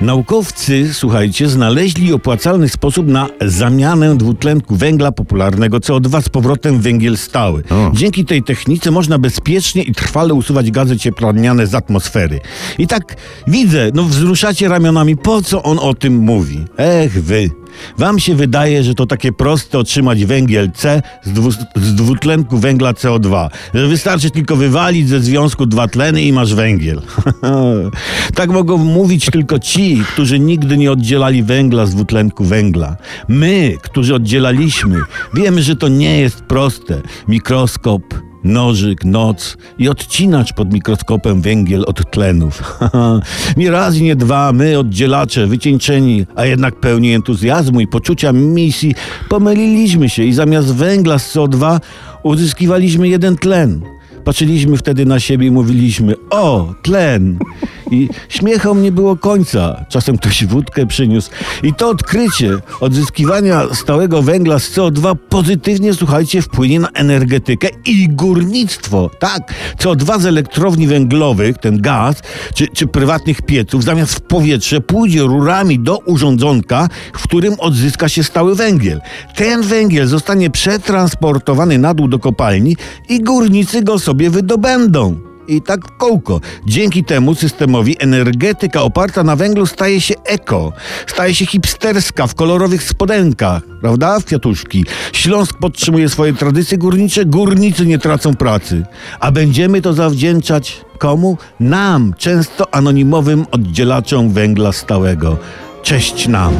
Naukowcy, słuchajcie, znaleźli opłacalny sposób na zamianę dwutlenku węgla popularnego CO2 z powrotem w węgiel stały. O. Dzięki tej technice można bezpiecznie i trwale usuwać gazy cieplarniane z atmosfery. I tak widzę, no wzruszacie ramionami, po co on o tym mówi? Ech wy. Wam się wydaje, że to takie proste otrzymać węgiel C z, dwu, z dwutlenku węgla CO2, że wystarczy tylko wywalić ze związku dwa tleny i masz węgiel. tak mogą mówić tylko ci, którzy nigdy nie oddzielali węgla z dwutlenku węgla. My, którzy oddzielaliśmy, wiemy, że to nie jest proste. Mikroskop, nożyk, noc i odcinacz pod mikroskopem węgiel od tlenów. nie raz i nie dwa, my oddzielacze, wycieńczeni, a jednak pełni entuzjazmu i poczucia misji, pomyliliśmy się i zamiast węgla z CO2 uzyskiwaliśmy jeden tlen. Patrzyliśmy wtedy na siebie i mówiliśmy: O, tlen! I śmiechom nie było końca. Czasem ktoś wódkę przyniósł. I to odkrycie odzyskiwania stałego węgla z CO2 pozytywnie, słuchajcie, wpłynie na energetykę i górnictwo. Tak, CO2 z elektrowni węglowych, ten gaz, czy, czy prywatnych pieców, zamiast w powietrze pójdzie rurami do urządzonka, w którym odzyska się stały węgiel. Ten węgiel zostanie przetransportowany na dół do kopalni i górnicy go sobie wydobędą. I tak w kółko. Dzięki temu systemowi energetyka oparta na węglu staje się eko, staje się hipsterska w kolorowych spodenkach, prawda? W kwiatuszki. Śląsk podtrzymuje swoje tradycje górnicze, górnicy nie tracą pracy. A będziemy to zawdzięczać komu? Nam, często anonimowym oddzielaczom węgla stałego. Cześć nam.